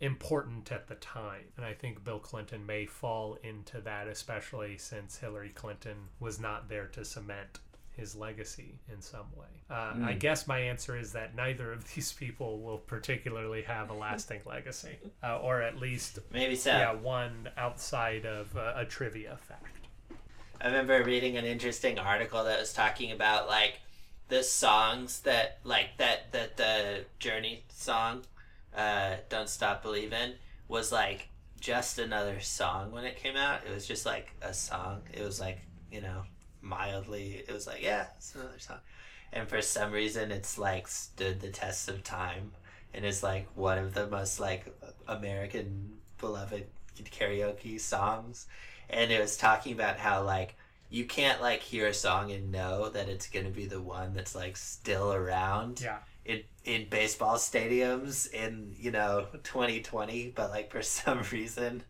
important at the time. And I think Bill Clinton may fall into that, especially since Hillary Clinton was not there to cement his legacy in some way. Uh, I guess my answer is that neither of these people will particularly have a lasting legacy, uh, or at least Maybe so. yeah, one outside of uh, a trivia fact. I remember reading an interesting article that was talking about like the songs that like that that the Journey song, uh, "Don't Stop Believin'," was like just another song when it came out. It was just like a song. It was like you know mildly. It was like yeah, it's another song, and for some reason it's like stood the test of time and is like one of the most like American beloved karaoke songs and it was talking about how like you can't like hear a song and know that it's gonna be the one that's like still around Yeah. In in baseball stadiums in you know 2020 but like for some reason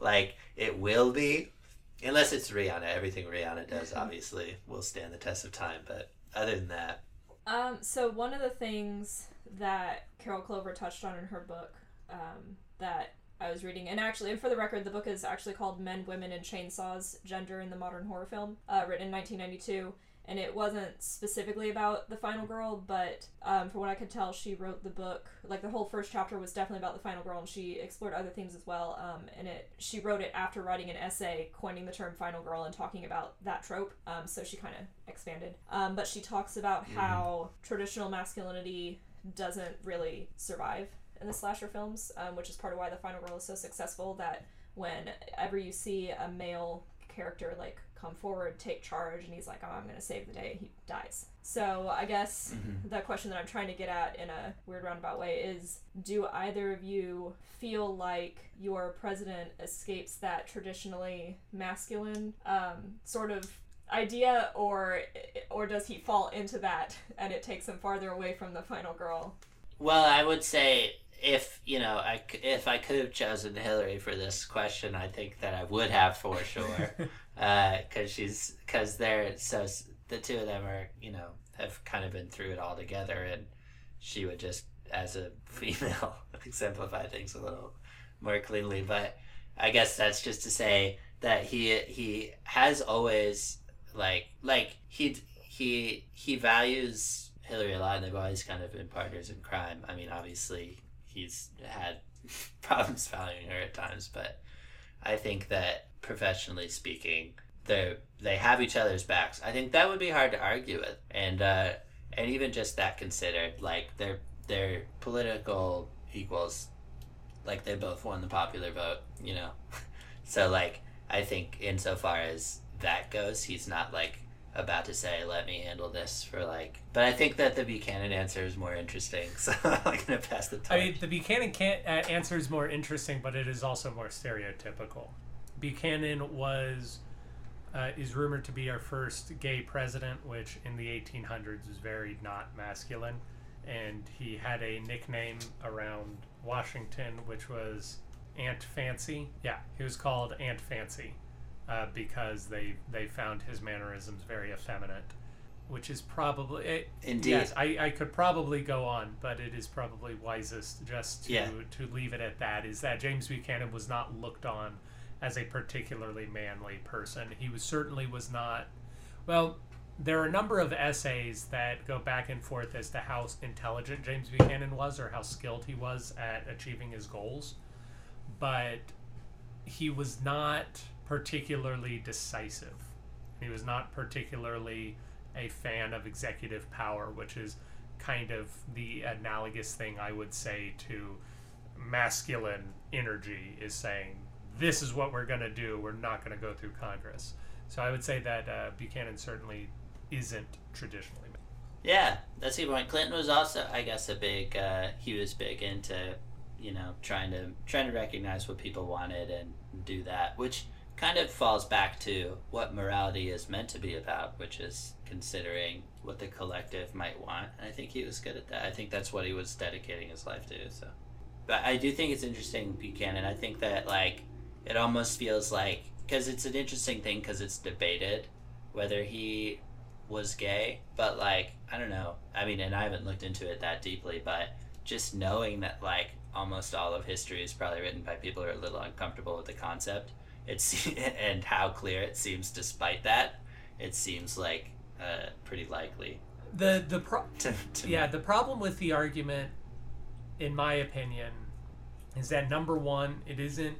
like it will be unless it's rihanna everything rihanna does obviously will stand the test of time but other than that Um, so one of the things that Carol Clover touched on in her book um, that I was reading, and actually, and for the record, the book is actually called "Men, Women, and Chainsaws: Gender in the Modern Horror Film," uh, written in 1992. And it wasn't specifically about the final girl, but um, from what I could tell, she wrote the book. Like the whole first chapter was definitely about the final girl, and she explored other themes as well. Um, and it she wrote it after writing an essay coining the term final girl and talking about that trope. Um, so she kind of expanded. Um, but she talks about how traditional masculinity doesn't really survive in the slasher films, um, which is part of why the final girl is so successful. That whenever you see a male character like come forward, take charge, and he's like, "Oh, I'm gonna save the day," he dies. So I guess the question that I'm trying to get at in a weird roundabout way is: Do either of you feel like your president escapes that traditionally masculine um, sort of idea, or or does he fall into that and it takes him farther away from the final girl? Well, I would say if you know, I c- if I could have chosen Hillary for this question, I think that I would have for sure, uh, because she's because they're so the two of them are you know have kind of been through it all together, and she would just as a female exemplify things a little more cleanly. But I guess that's just to say that he he has always like like he he he values Hillary a lot, and they've always kind of been partners in crime. I mean, obviously he's had problems valuing her at times, but I think that professionally speaking, they they have each other's backs. I think that would be hard to argue with, and uh, and even just that considered, like they're they're political equals, like they both won the popular vote, you know. so like I think insofar as that goes, he's not like about to say, "Let me handle this" for like. But I think that the Buchanan answer is more interesting, so I'm gonna pass the torch. I mean, the Buchanan can't, uh, answer is more interesting, but it is also more stereotypical. Buchanan was uh, is rumored to be our first gay president, which in the 1800s was very not masculine. and he had a nickname around Washington, which was Aunt Fancy. Yeah, he was called Aunt Fancy uh, because they they found his mannerisms very effeminate, which is probably it, Indeed. Yes, I, I could probably go on, but it is probably wisest just to Yeah. to leave it at that. Is that James Buchanan was not looked on as a particularly manly person. He was certainly was not. Well, there are a number of essays that go back and forth as to how intelligent James Buchanan was or how skilled he was at achieving his goals, but he was not particularly decisive. He was not particularly a fan of executive power, which is kind of the analogous thing I would say to masculine energy is saying, this is what we're going to do. We're not going to go through Congress. So I would say that uh, Buchanan certainly isn't traditionally. Yeah, that's a good point. Clinton was also, I guess, a big. Uh, he was big into, you know, trying to trying to recognize what people wanted and do that, which kind of falls back to what morality is meant to be about, which is considering what the collective might want. And I think he was good at that. I think that's what he was dedicating his life to. So, but I do think it's interesting, Buchanan. I think that like it almost feels like because it's an interesting thing because it's debated whether he was gay, but like I don't know. I mean, and I haven't looked into it that deeply, but just knowing that like almost all of history is probably written by people who are a little uncomfortable with the concept. It's and how clear it seems despite that. It seems like uh, pretty likely The the pro- to, to yeah the problem with the argument, in my opinion, is that number one, it isn't.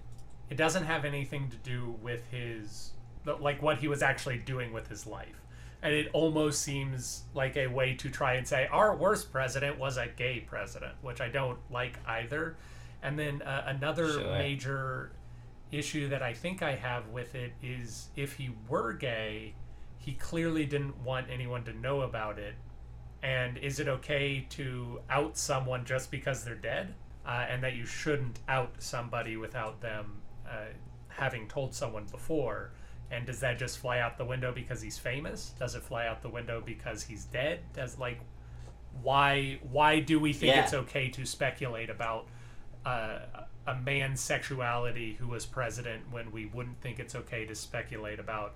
It doesn't have anything to do with his like what he was actually doing with his life. And it almost seems like a way to try and say our worst president was a gay president, which I don't like either. And then uh, another Sure. major issue that I think I have with it is if he were gay, he clearly didn't want anyone to know about it. And is it okay to out someone just because they're dead? Uh, and that you shouldn't out somebody without them uh, having told someone before? And does that just fly out the window because he's famous? Does it fly out the window because he's dead? Does like why why do we think Yeah. it's okay to speculate about uh, a man's sexuality who was president when we wouldn't think it's okay to speculate about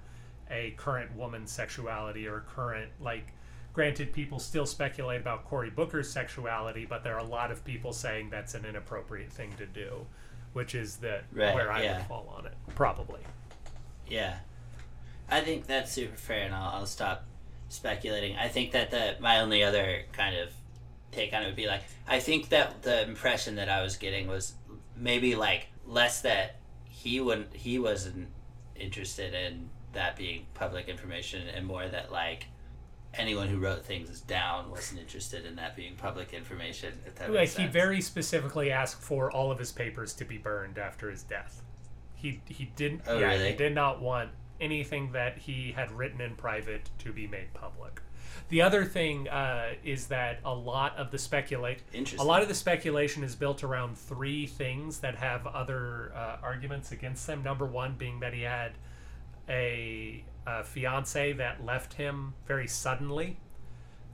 a current woman's sexuality or current like granted people still speculate about Cory Booker's sexuality but there are a lot of people saying that's an inappropriate thing to do which is the Right, where I yeah. would fall on it probably Yeah, I think that's super fair, and I'll, I'll stop speculating. I think that the my only other kind of take on it would be like I think that the impression that I was getting was maybe like less that he wouldn't he wasn't interested in that being public information, and more that like anyone who wrote things down wasn't interested in that being public information. If that like he very specifically asked for all of his papers to be burned after his death. He he didn't Oh, yeah, really? he did not want anything that he had written in private to be made public. The other thing uh, is that a lot of the speculate a lot of the speculation is built around three things that have other uh, arguments against them. Number one being that he had a, a fiance that left him very suddenly.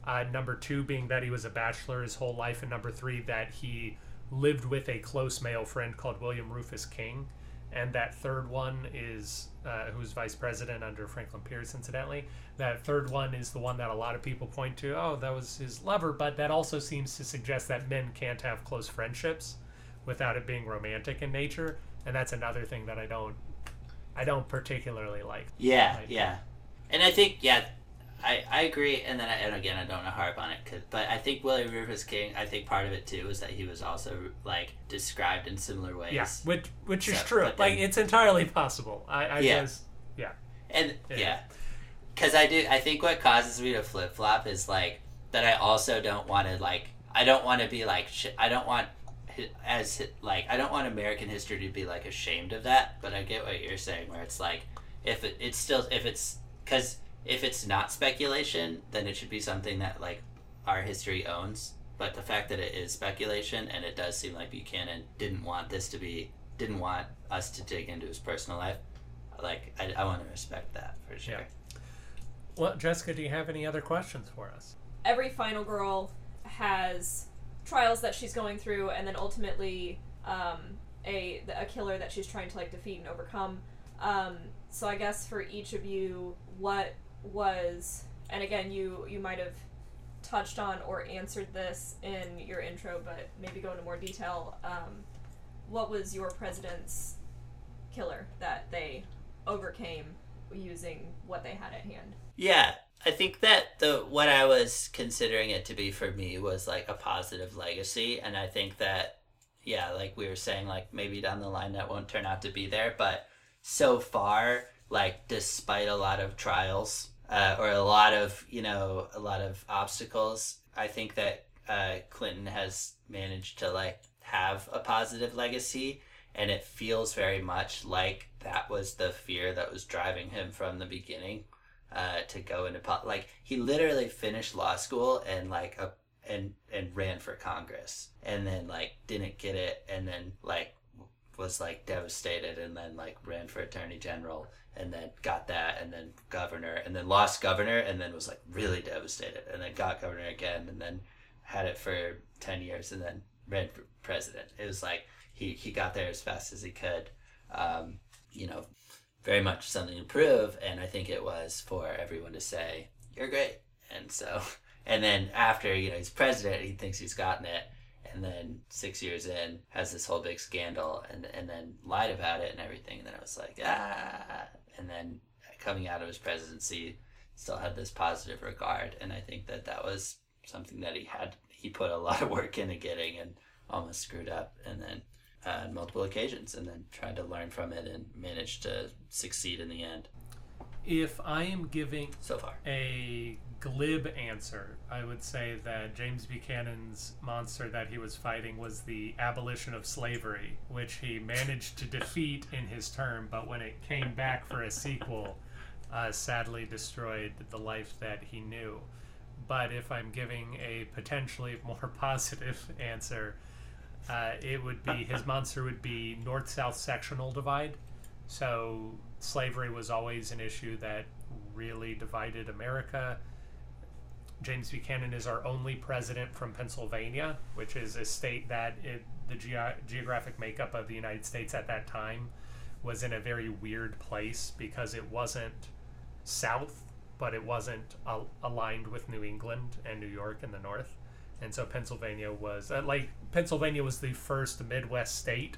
Uh, number two being that he was a bachelor his whole life, and number three that he lived with a close male friend called William Rufus King, and that third one is uh, who's vice president under Franklin Pierce, incidentally. That third one is the one that a lot of people point to. Oh, that was his lover, but that also seems to suggest that men can't have close friendships without it being romantic in nature, and that's another thing that I don't, I don't particularly like. Yeah, Like- yeah, and I think yeah, I, I agree. And then I, and again, I don't want to harp on it, 'cause- but I think William Rufus King. I think part of it too is that he was also like described in similar ways. Yeah, which which is true. Like then- it's entirely possible. I, I Yeah. just yeah. and Yeah. yeah, because I do. I think what causes me to flip flop is like that. I also don't want to like. I don't want to be like. Sh- I don't want as like. I don't want American history to be like ashamed of that. But I get what you're saying, where it's like if it, it's still if it's because if it's not speculation, then it should be something that like our history owns. But the fact that it is speculation, and it does seem like Buchanan didn't want this to be, didn't want us to dig into his personal life. Like I, I want to respect that for sure. Yeah. Well, Jessica, do you have any other questions for us? Every final girl has trials that she's going through, and then ultimately um, a a killer that she's trying to like defeat and overcome. Um, so I guess for each of you, what was and again you you might have touched on or answered this in your intro, but maybe go into more detail. Um, what was your president's killer that they overcame using what they had at hand? Yeah, I think that the what I was considering it to be for me was like a positive legacy, and I think that yeah, like we were saying, like maybe down the line that won't turn out to be there, but so far, like despite a lot of trials uh, or a lot of you know a lot of obstacles, I think that uh, Clinton has managed to like have a positive legacy, and it feels very much like that was the fear that was driving him from the beginning uh, to go into po- like he literally finished law school and like a and and ran for Congress and then like didn't get it and then like was like devastated and then like ran for attorney general and then got that and then governor and then lost governor and then was like really devastated and then got governor again and then had it for 10 years and then ran for president. It was like he, he got there as fast as he could um, you know very much something to prove and i think it was for everyone to say you're great. And so and then after you know he's president he thinks he's gotten it and then six years in has this whole big scandal and and then lied about it and everything. And then I was like ah. And then coming out of his presidency still had this positive regard. And i think that that was something that he had he put a lot of work into getting and almost screwed up and then uh, on multiple occasions and then tried to learn from it and managed to succeed in the end. If I am giving so far. a glib answer, I would say that James Buchanan's monster that he was fighting was the abolition of slavery, which he managed to defeat in his term, but when it came back for a sequel, uh, sadly destroyed the life that he knew. But if I'm giving a potentially more positive answer, uh, it would be his monster would be north south sectional divide. So slavery was always an issue that really divided America. James Buchanan is our only president from Pennsylvania, which is a state that it, the geo- geographic makeup of the United States at that time was in a very weird place because it wasn't south, but it wasn't al- aligned with New England and New York in the north. And so Pennsylvania was uh, like Pennsylvania was the first Midwest state,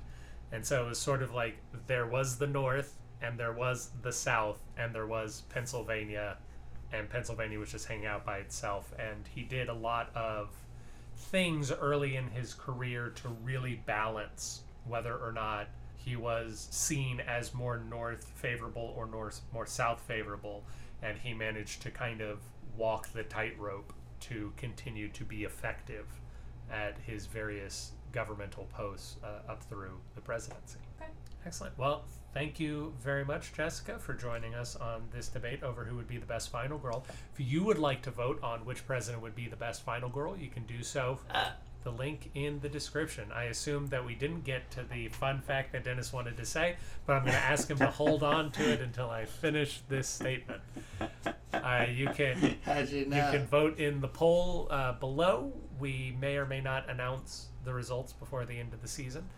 and so it was sort of like there was the north and there was the south and there was Pennsylvania and Pennsylvania was just hanging out by itself. And he did a lot of things early in his career to really balance whether or not he was seen as more north favorable or north more south favorable, and he managed to kind of walk the tightrope to continue to be effective at his various governmental posts uh, up through the presidency. Okay. Excellent. Well, thank you very much, Jessica, for joining us on this debate over who would be the best final girl. If you would like to vote on which president would be the best final girl, you can do so. uh, The link in the description. I assume that we didn't get to the fun fact that Dennis wanted to say, but I'm going to ask him to hold on to it until I finish this statement. Uh, you can you you can vote in the poll uh, below. We may or may not announce the results before the end of the season.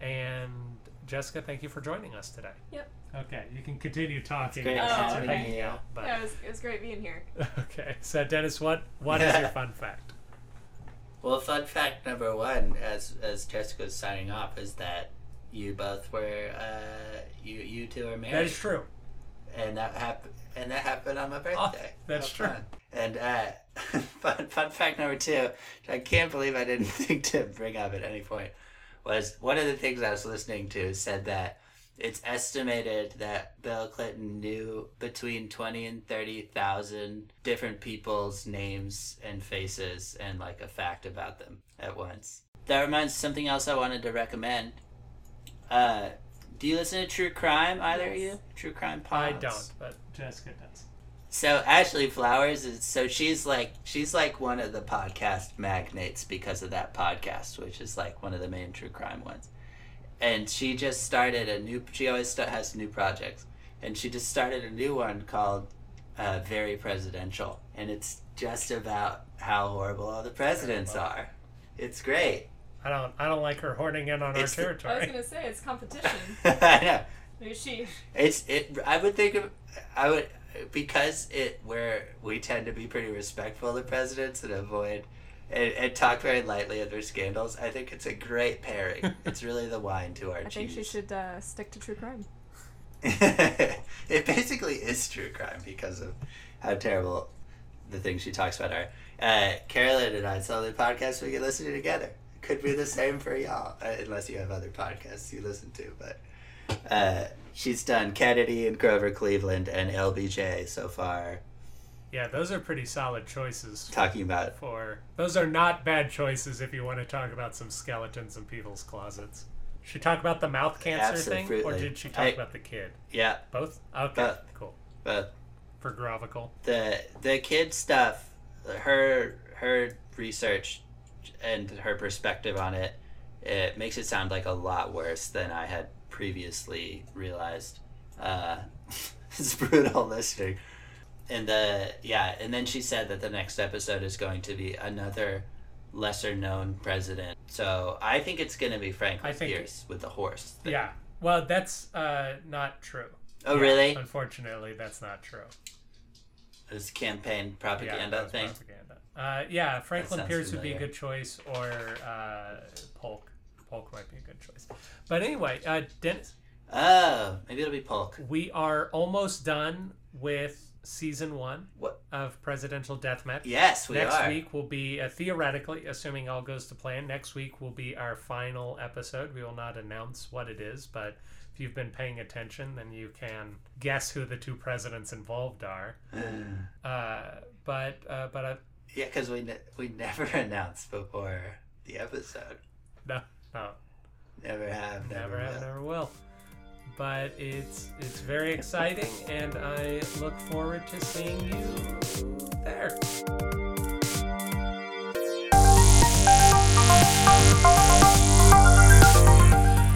And Jessica, thank you for joining us today. Yep. Okay, you can continue talking. great Oh, since you're okay. hanging out, but- Yeah, it was, it was great being here. okay, so Dennis, what what is your fun fact? Well, fun fact number one, as as Jessica was signing off, is that you both were uh, you you two are married, That is true. and that happened and that happened on my birthday. Oh, that's How true. fun. And uh, fun fun fact number two, I can't believe I didn't think to bring up at any point, was one of the things I was listening to said that it's estimated that Bill Clinton knew between twenty and thirty thousand different people's names and faces and like a fact about them at once. That reminds something else I wanted to recommend. Uh, do you listen to true crime? Either of you? True crime I don't, but Jessica does. So Ashley Flowers is so she's like she's like one of the podcast magnates because of that podcast, which is like one of the main true crime ones. And she just started a new. She always st- has new projects, and she just started a new one called uh, "Very Presidential," and it's just about how horrible all the presidents are. It's great. I don't. I don't like her hoarding in on It's the- our I was gonna say it's competition. I know. Maybe she. It's it. I would think of. I would because it where we tend to be pretty respectful of the presidents and avoid and, and talk very lightly of their scandals. I think it's a great pairing. it's really the wine to our I think she should uh, stick to true crime. it basically is true crime because of how terrible the things she talks about are. Uh, Carolyn and I, it's the only podcast we can listen to together. Could be the same for y'all, uh, unless you have other podcasts you listen to. But uh, she's done Kennedy and Grover Cleveland and LBJ so far, Yeah, those are pretty solid choices. talking about. For those are not bad choices if you want to talk about some skeletons in people's closets. She talk about the mouth cancer thing, or did she talk I- about the kid? Yeah, Both. Okay, Both. cool. but For Grovical. the the kid stuff, her her research and her perspective on it, it makes it sound like a lot worse than I had previously realized. Uh, it's brutal listening. And the yeah, and then she said that the next episode is going to be another lesser known president. So I think it's going to be Franklin I think- Pierce with the horse. thing. Yeah. Well, that's uh, not true. Oh Yeah, really? Unfortunately, that's not true. This campaign propaganda was thing. propaganda. Uh, yeah, Franklin Pierce would be a good choice, or uh, Polk. Polk might be a good choice. But anyway, uh, Dennis, Oh, maybe it'll be Polk. we are almost done with season one What? of Presidential Deathmatch. Yes, we next are. week will be uh, theoretically, assuming all goes to plan. Next week will be our final episode. We will not announce what it is, but if you've been paying attention, then you can guess who the two presidents involved are. Uh, but uh, but uh, Yeah, because we ne- we never announced before the episode. no, no, Never have. Never, never have, will. never will. But it's it's very exciting, and I look forward to seeing you there.